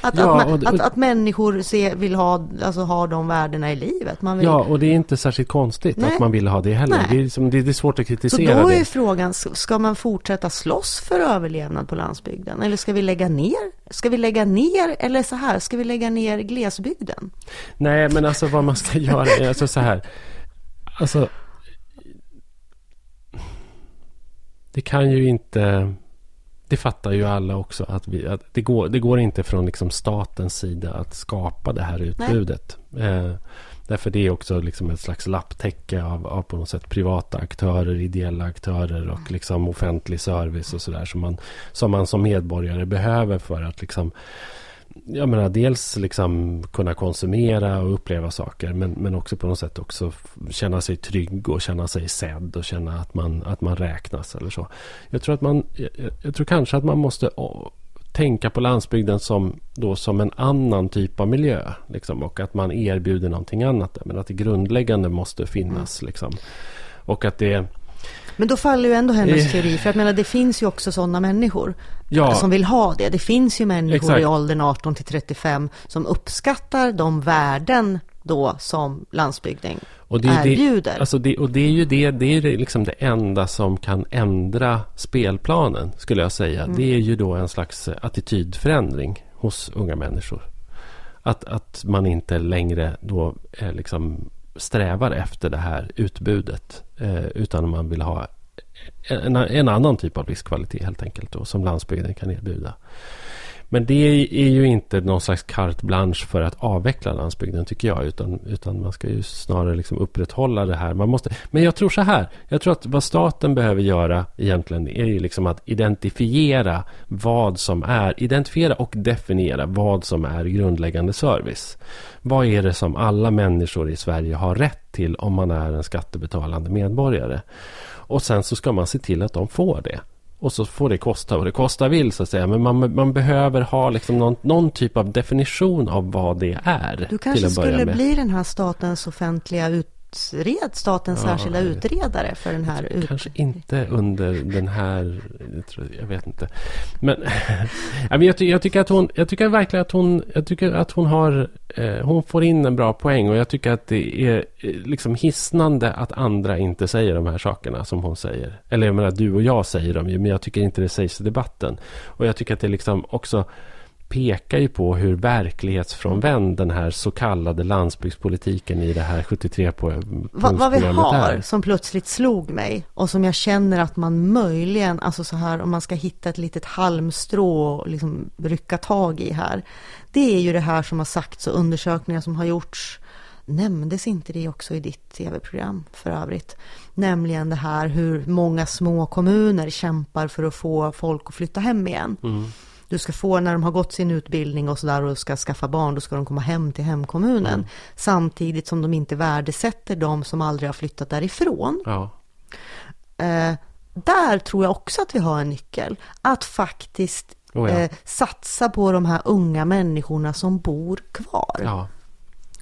Att, ja, att, att, att, människor se, vill ha, alltså, ha de värdena i livet. Man vill... Ja, och det är inte särskilt konstigt Nej. att man vill ha det heller. Det är, liksom, det är, svårt att kritisera Så då är det. frågan, ska man fortsätta slåss för överlevnad på landsbygden? Eller ska vi lägga ner? Ska vi lägga ner, eller så här, ska vi lägga ner glesbygden? Nej, men alltså vad man ska göra är alltså så här. Alltså, det kan ju inte det fattar ju alla också att, vi, att det, går, det går inte från liksom statens sida att skapa det här utbudet. Eh, därför det är också liksom ett slags lapptäcke av, av på något sätt privata aktörer, ideella aktörer och liksom offentlig service och sådär som man, som man som medborgare behöver för att liksom jag menar, dels liksom kunna konsumera och uppleva saker men, men också på något sätt också känna sig trygg och känna sig sedd och känna att man, att man räknas eller så. Jag tror, att man, jag, jag tror kanske att man måste tänka på landsbygden som, då, som en annan typ av miljö. Liksom, och att man erbjuder någonting annat. Men att det grundläggande måste finnas. Mm. Liksom. Och att det men då faller ju ändå hennes eh. teori, för jag menar det finns ju också sådana människor ja. som vill ha det. Det finns ju människor Exakt. i åldern 18 till 35 som uppskattar de värden då som landsbygden och det erbjuder. Det, alltså det, och det är ju det, det är liksom det enda som kan ändra spelplanen, skulle jag säga. Mm. Det är ju då en slags attitydförändring hos unga människor. Att, att man inte längre då är liksom strävar efter det här utbudet. Eh, utan man vill ha en, en, annan typ av livskvalitet helt enkelt. Då, som landsbygden kan erbjuda. Men det är ju inte någon slags carte blanche för att avveckla landsbygden tycker jag. Utan, utan man ska ju snarare liksom upprätthålla det här. Man måste, men jag tror så här. Jag tror att vad staten behöver göra egentligen är ju liksom att identifiera vad som är, identifiera och definiera vad som är grundläggande service. Vad är det som alla människor i Sverige har rätt till om man är en skattebetalande medborgare? Och sen så ska man se till att de får det. Och så får det kosta vad det kosta vill så att säga. Men man, man behöver ha liksom någon, någon typ av definition av vad det är. Du kanske skulle med. bli den här statens offentliga ut utred, statens ja, särskilda utredare för den här... Ut... Kanske inte under den här... Jag vet inte. Men jag, tycker, jag tycker att hon... Jag tycker verkligen att hon... Jag tycker att hon har... Eh, hon får in en bra poäng och jag tycker att det är eh, liksom hisnande att andra inte säger de här sakerna som hon säger. Eller jag menar, du och jag säger dem ju, men jag tycker inte det sägs i debatten. Och jag tycker att det liksom också pekar ju på hur verklighetsfrånvänd den här så kallade landsbygdspolitiken i det här 73 på vad, vad vi har är. som plötsligt slog mig och som jag känner att man möjligen, alltså så här om man ska hitta ett litet halmstrå och liksom rycka tag i här. Det är ju det här som har sagts och undersökningar som har gjorts Nämndes inte det också i ditt tv-program för övrigt? Nämligen det här hur många små kommuner kämpar för att få folk att flytta hem igen. Mm du ska få, när de har gått sin utbildning och sådär och ska skaffa barn, då ska de komma hem till hemkommunen. Mm. Samtidigt som de inte värdesätter de som aldrig har flyttat därifrån. Ja. Eh, där tror jag också att vi har en nyckel. Att faktiskt oh ja. eh, satsa på de här unga människorna som bor kvar. Ja.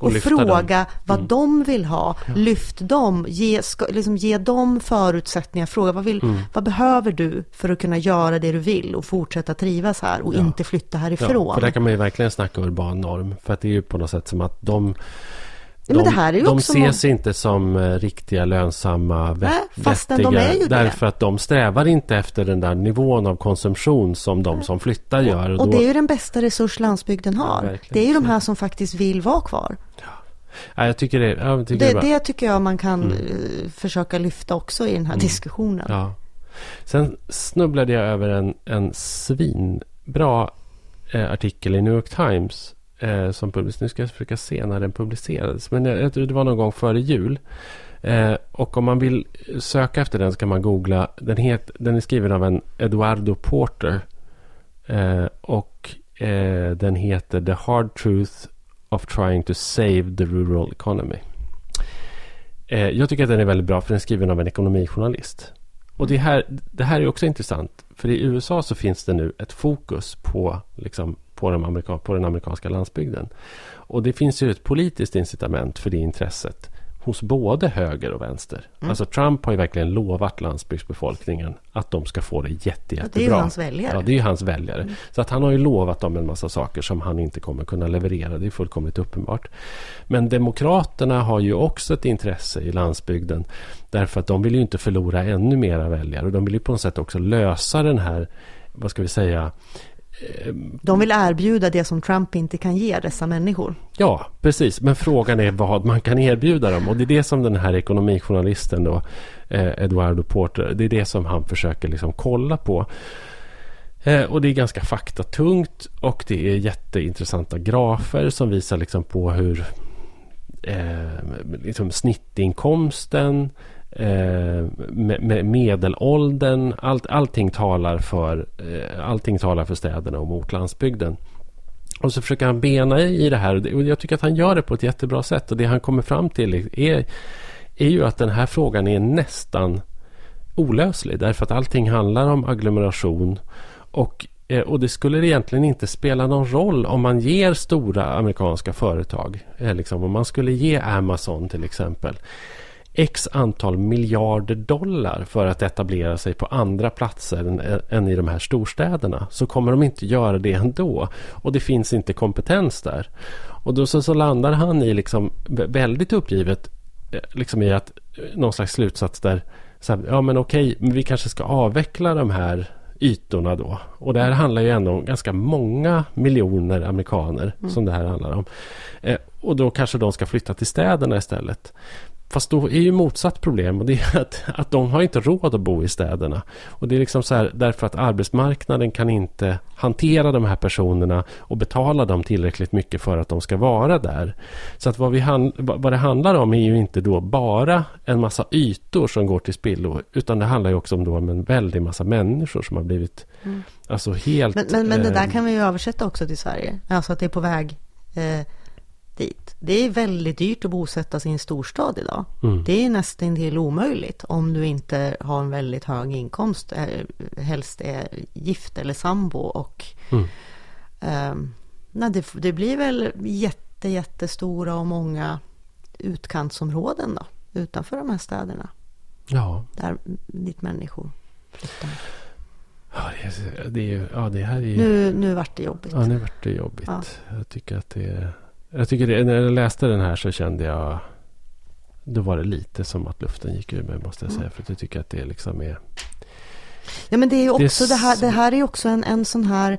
Och, och fråga dem. vad mm. de vill ha. Ja. Lyft dem, ge, ska, liksom ge dem förutsättningar. Fråga vad, vill, mm. vad behöver du för att kunna göra det du vill och fortsätta trivas här och ja. inte flytta härifrån. Ja, för där kan man ju verkligen snacka urban norm. För att det är ju på något sätt som att de de, men det här är ju de ses man... inte som uh, riktiga lönsamma, Nej, fastän vettiga. De är ju det. Därför att de strävar inte efter den där nivån av konsumtion som de som flyttar gör. Och, och då... det är ju den bästa resurs landsbygden har. Ja, det är ju de här som faktiskt vill vara kvar. Ja, jag tycker det, jag tycker det, det, det tycker jag man kan mm. Eh, försöka lyfta också i den här mm. diskussionen. Ja. Sen snubblade jag över en, en svinbra eh, artikel i New York Times. Eh, som publicerades. Nu ska jag försöka se när den publicerades. Men jag, jag tror det var någon gång före jul. Eh, och om man vill söka efter den så kan man googla. Den, het, den är skriven av en Eduardo Porter. Eh, och eh, den heter The Hard Truth of trying to save the rural economy. Eh, jag tycker att den är väldigt bra för den är skriven av en ekonomijournalist. Och det här, det här är också intressant. För i USA så finns det nu ett fokus på, liksom, på, de amerika, på den amerikanska landsbygden. Och det finns ju ett politiskt incitament för det intresset hos både höger och vänster. Mm. Alltså Trump har ju verkligen lovat landsbygdsbefolkningen att de ska få det jätte, jättebra. det är ju hans väljare. Ja, det är ju hans väljare. Mm. Så att han har ju lovat dem en massa saker som han inte kommer kunna leverera. Det är fullkomligt uppenbart. Men Demokraterna har ju också ett intresse i landsbygden. Därför att de vill ju inte förlora ännu mera väljare. Och de vill ju på något sätt också lösa den här, vad ska vi säga, de vill erbjuda det som Trump inte kan ge dessa människor. Ja, precis. Men frågan är vad man kan erbjuda dem. Och det är det som den här ekonomijournalisten då, eh, Eduardo Porter, det är det som han försöker liksom kolla på. Eh, och det är ganska faktatungt och det är jätteintressanta grafer som visar liksom på hur eh, liksom snittinkomsten eh, med, medelåldern. Allt, allting, talar för, eh, allting talar för städerna och mot landsbygden. Och så försöker han bena i det här. Och jag tycker att han gör det på ett jättebra sätt. Och det han kommer fram till är, är ju att den här frågan är nästan olöslig. Därför att allting handlar om agglomeration. Och, eh, och det skulle egentligen inte spela någon roll om man ger stora amerikanska företag. Eh, liksom, om man skulle ge Amazon till exempel x antal miljarder dollar för att etablera sig på andra platser än, än, i de här storstäderna så kommer de inte göra det ändå. Och det finns inte kompetens där. Och då så, så landar han i liksom väldigt uppgivet eh, liksom i att eh, någon slags slutsats där så här, ja men okej, men vi kanske ska avveckla de här ytorna då. Och det här handlar ju ändå om ganska många miljoner amerikaner mm. som det här handlar om. Eh, och då kanske de ska flytta till städerna istället. Fast då är ju motsatt problem och det är att, att de har inte råd att bo i städerna. Och det är liksom så här därför att arbetsmarknaden kan inte hantera de här personerna och betala dem tillräckligt mycket för att de ska vara där. Så att vad, vi hand, vad det handlar om är ju inte då bara en massa ytor som går till spillo. Utan det handlar ju också om, då om en väldig massa människor som har blivit mm. alltså helt... Men, men, men det där eh, kan vi ju översätta också till Sverige. Alltså att det är på väg eh. Det är väldigt dyrt att bosätta sig i en storstad idag. Mm. Det är nästan till omöjligt om du inte har en väldigt hög inkomst, eh, helst är gift eller sambo och Mm. eh, nej, det, det blir väl jätte, jättestora och många utkantsområden då, utanför de här städerna, Ja, där dit människor flyttar. ja, det, är, det, är, ja det här är. Nu, nu vart det jobbigt. Ja, nu vart det jobbigt. Ja. Jag tycker att det är... Jag tycker det, när jag läste den här så kände jag... Då var det lite som att luften gick ur mig måste jag säga. Mm. För att jag tycker att det liksom är... Ja men det är ju Det är också det, här, det här är också en, en sån här,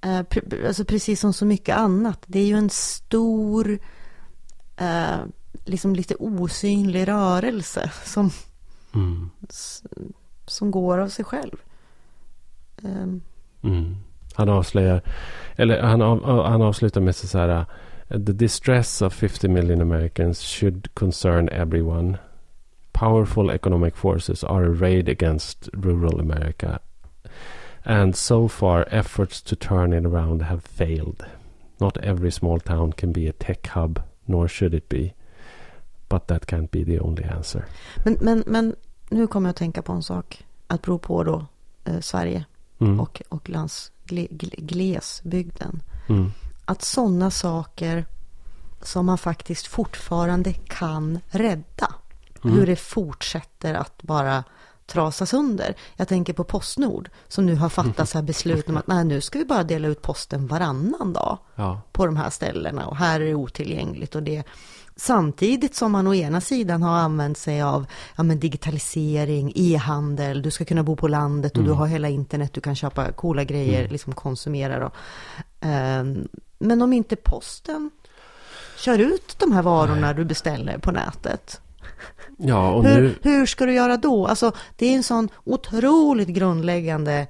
eh, pre, alltså precis som så mycket annat, det är ju en stor, eh, liksom lite osynlig rörelse som, Mm, som går av sig själv. Ehm, mm. Han avslöjar... Eller han, av, han avslutar med så här... The distress of 50 million Americans should concern everyone. Powerful economic forces are arrayed against rural America. And so far efforts to turn it around have failed. Not every small town can be a tech hub, nor should it be. But that can't be the only answer. Men, men, men nu kommer jag att tänka på en sak, att bero på då eh, Sverige Mm. och, och lands, gle, glesbygden. Mm. Att sådana saker som man faktiskt fortfarande kan rädda, Mm. hur det fortsätter att bara trasas under. Jag tänker på Postnord som nu har fattat så här beslut om att nej, nu ska vi bara dela ut posten varannan dag Ja. på de här ställena och här är det otillgängligt och det Samtidigt som man å ena sidan har använt sig av ja, digitalisering, e-handel, du ska kunna bo på landet och du har hela internet, du kan köpa coola grejer, liksom konsumera då. Ehm, men om inte posten kör ut de här varorna du beställer på nätet, Ja, och hur, nu... hur ska du göra då? Alltså, det är en sån otroligt grundläggande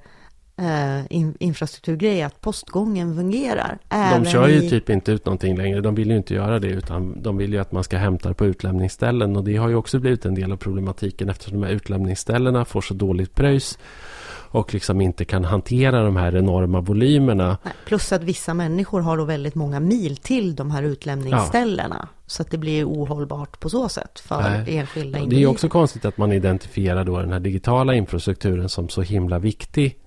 eh, in, infrastrukturgrej att postgången fungerar. De kör ju i- typ inte ut någonting längre. De vill ju inte göra det. Utan de vill ju att man ska hämta det på utlämningsställen. Och det har ju också blivit en del av problematiken. Eftersom de här utlämningsställena får så dåligt pröjs. Och liksom inte kan hantera de här enorma volymerna. Nej, Plus att vissa människor har då väldigt många mil till de här utlämningsställena. Så att det blir ohållbart på så sätt för Nej. enskilda Det är individer. också konstigt att man identifierar då den här digitala infrastrukturen som så himla viktig.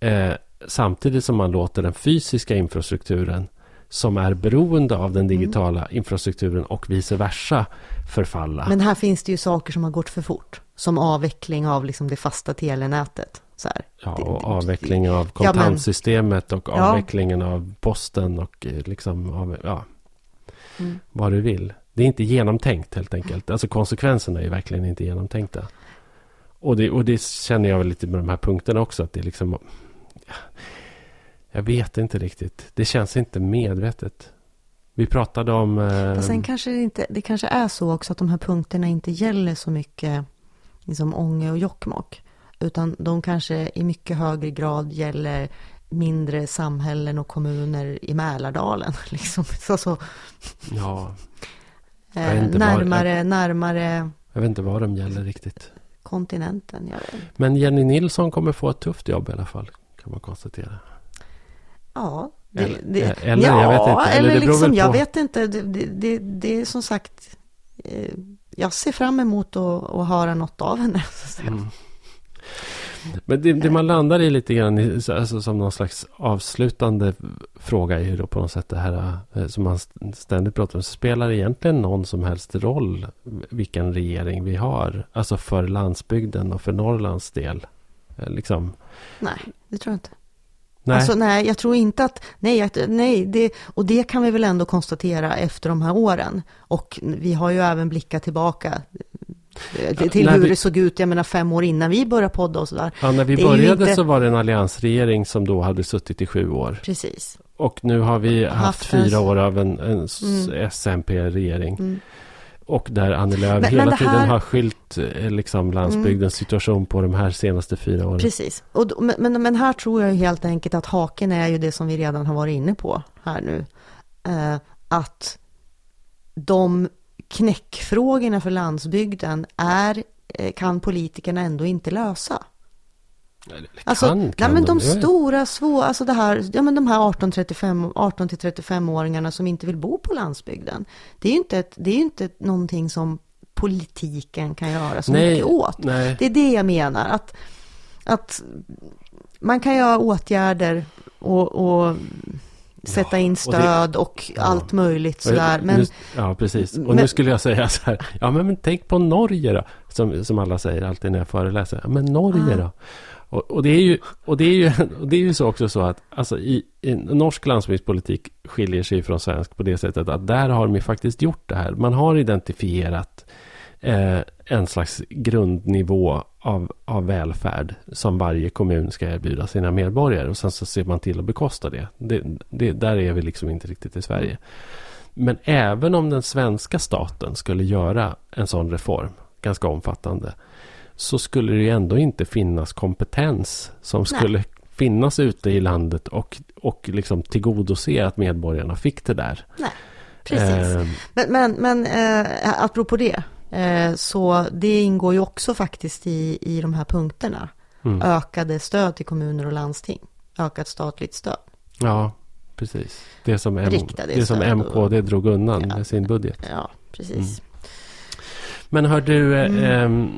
Eh, samtidigt som man låter den fysiska infrastrukturen som är beroende av den digitala infrastrukturen och vice versa förfalla. Men här finns det ju saker som har gått för fort. Som avveckling av liksom det fasta telenätet. Så här. Ja, och det- avvecklingen av Ja, men- kontantsystemet och Ja. avvecklingen av posten och eh, liksom av, ja, Mm. vad du vill. Det är inte genomtänkt helt enkelt. Alltså konsekvenserna är verkligen inte genomtänkta. Och det, och det känner jag väl lite med de här punkterna också. Att det är liksom... ja, Jag vet inte riktigt. Det känns inte medvetet. Vi pratade om... Eh, sen kanske det, inte, det kanske är så också att de här punkterna inte gäller så mycket liksom Ånge och Jokkmokk. Utan de kanske i mycket högre grad gäller mindre samhällen och kommuner i Mälardalen. Liksom. Så, så, ja, eh, inte var- närmare, närmare jag vet inte vad de gäller riktigt. kontinenten. Jag vet. Men Jenny Nilsson kommer få ett tufft jobb i alla fall. Kan man konstatera. Ja, det, Eller- det, eller, ja, jag vet inte. Eller Eller det liksom, jag vet inte. Det, det, det, det är som sagt, eh, jag ser fram emot att, att höra något av henne. så att säga. Mm. Men det, det man landar i lite grann alltså som någon slags avslutande fråga är ju då på något sätt det här eh, som man st- ständigt pratar om. Spelar det egentligen någon som helst roll vilken regering vi har? Alltså för landsbygden och för Norrlands del? Eh, Liksom. Nej, det tror jag inte. Nej, Alltså, nej, jag tror inte att, nej, nej det, och det kan vi väl ändå konstatera efter de här åren. Och vi har ju även blickat tillbaka till när hur vi- det såg ut, jag menar fem år innan vi började podda och sådär. ja, när vi det började inte- så var det en alliansregering som då hade suttit i sju år. Precis. Och nu har vi haft Haft en- fyra år av en, en Mm. SMP-regering. Mm. Och där Annie Lööf Men- hela men tiden här- Mm. har skylt eh, liksom landsbygdens situation på de här senaste fyra åren. Precis. Och, då- men, men, här tror jag helt enkelt att haken är ju det som vi redan har varit inne på här nu. Eh, att de knäckfrågorna för landsbygden är, eh, kan politikerna ändå inte lösa. Alltså, kan, nej, men de de stora, svå, alltså det här, ja men de här 18-35 18-35-åringarna som inte vill bo på landsbygden. Det är ju inte, ett, det är inte någonting som politiken kan göra så Nej, mycket åt. nej. Det är det jag menar, att, att man kan göra åtgärder och, och sätta in och det- stöd och, ja. allt möjligt Och sådär. Men nu, ja, precis. Och men- nu skulle jag säga så här. Ja, men, men tänk på Norge då. Som, som alla säger alltid när jag föreläser. Ja, men Norge Ah. då. Och, och, det är ju, och, det är ju, och det är ju så också så att alltså, i, i norsk landsbygdspolitik skiljer sig från svensk på det sättet att där har de ju faktiskt gjort det här. Man har identifierat eh, en slags grundnivå av, av välfärd som varje kommun ska erbjuda sina medborgare. Och sen så ser man till att bekosta det. det, det där är vi liksom inte riktigt i Sverige. Men även om den svenska staten skulle göra en sån reform, ganska omfattande, så skulle det ju ändå inte finnas kompetens som Nej. skulle finnas ute i landet och, och liksom tillgodose att medborgarna fick det där. nej, precis. Eh, Men, men, men eh, apropå det, så det ingår ju också faktiskt i, i de här punkterna. mm. Ökade stöd till kommuner och landsting. Ökat statligt stöd. Ja, precis. Det som, M, Riktade det som stöd och- MKD drog undan Ja. med sin budget. Ja, precis. Men hör du, eh, Mm. ehm,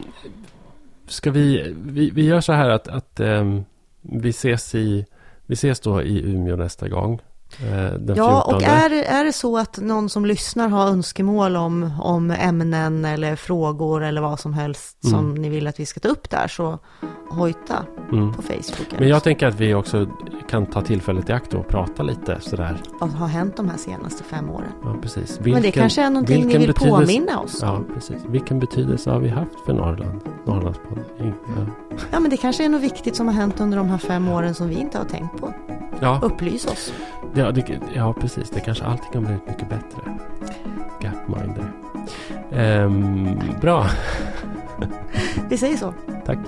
ska vi, vi, vi gör så här att, att ehm, vi, ses i, vi ses då i Umeå nästa gång. Eh, Ja, 14. och är, är det så att någon som lyssnar har önskemål om, om ämnen eller frågor eller vad som helst som Mm. ni vill att vi ska ta upp där så hojta Mm. på Facebook. Men jag tänker att vi också kan ta tillfället i akt och prata lite sådär. Vad har hänt de här senaste fem åren? Ja, precis. Men det kanske är någonting ni vilken vill betydelse- påminna oss om. Ja, precis. Vilken betydelse har vi haft för Norrland? Norrlandspodden? Ja. Ja, men det kanske är något viktigt som har hänt under de här fem åren som vi inte har tänkt på. Ja, Upplys oss. ja, det, ja, precis. Det kanske alltid kan bli mycket bättre. Gapminder. Ehm, bra, Vi säger så. tack.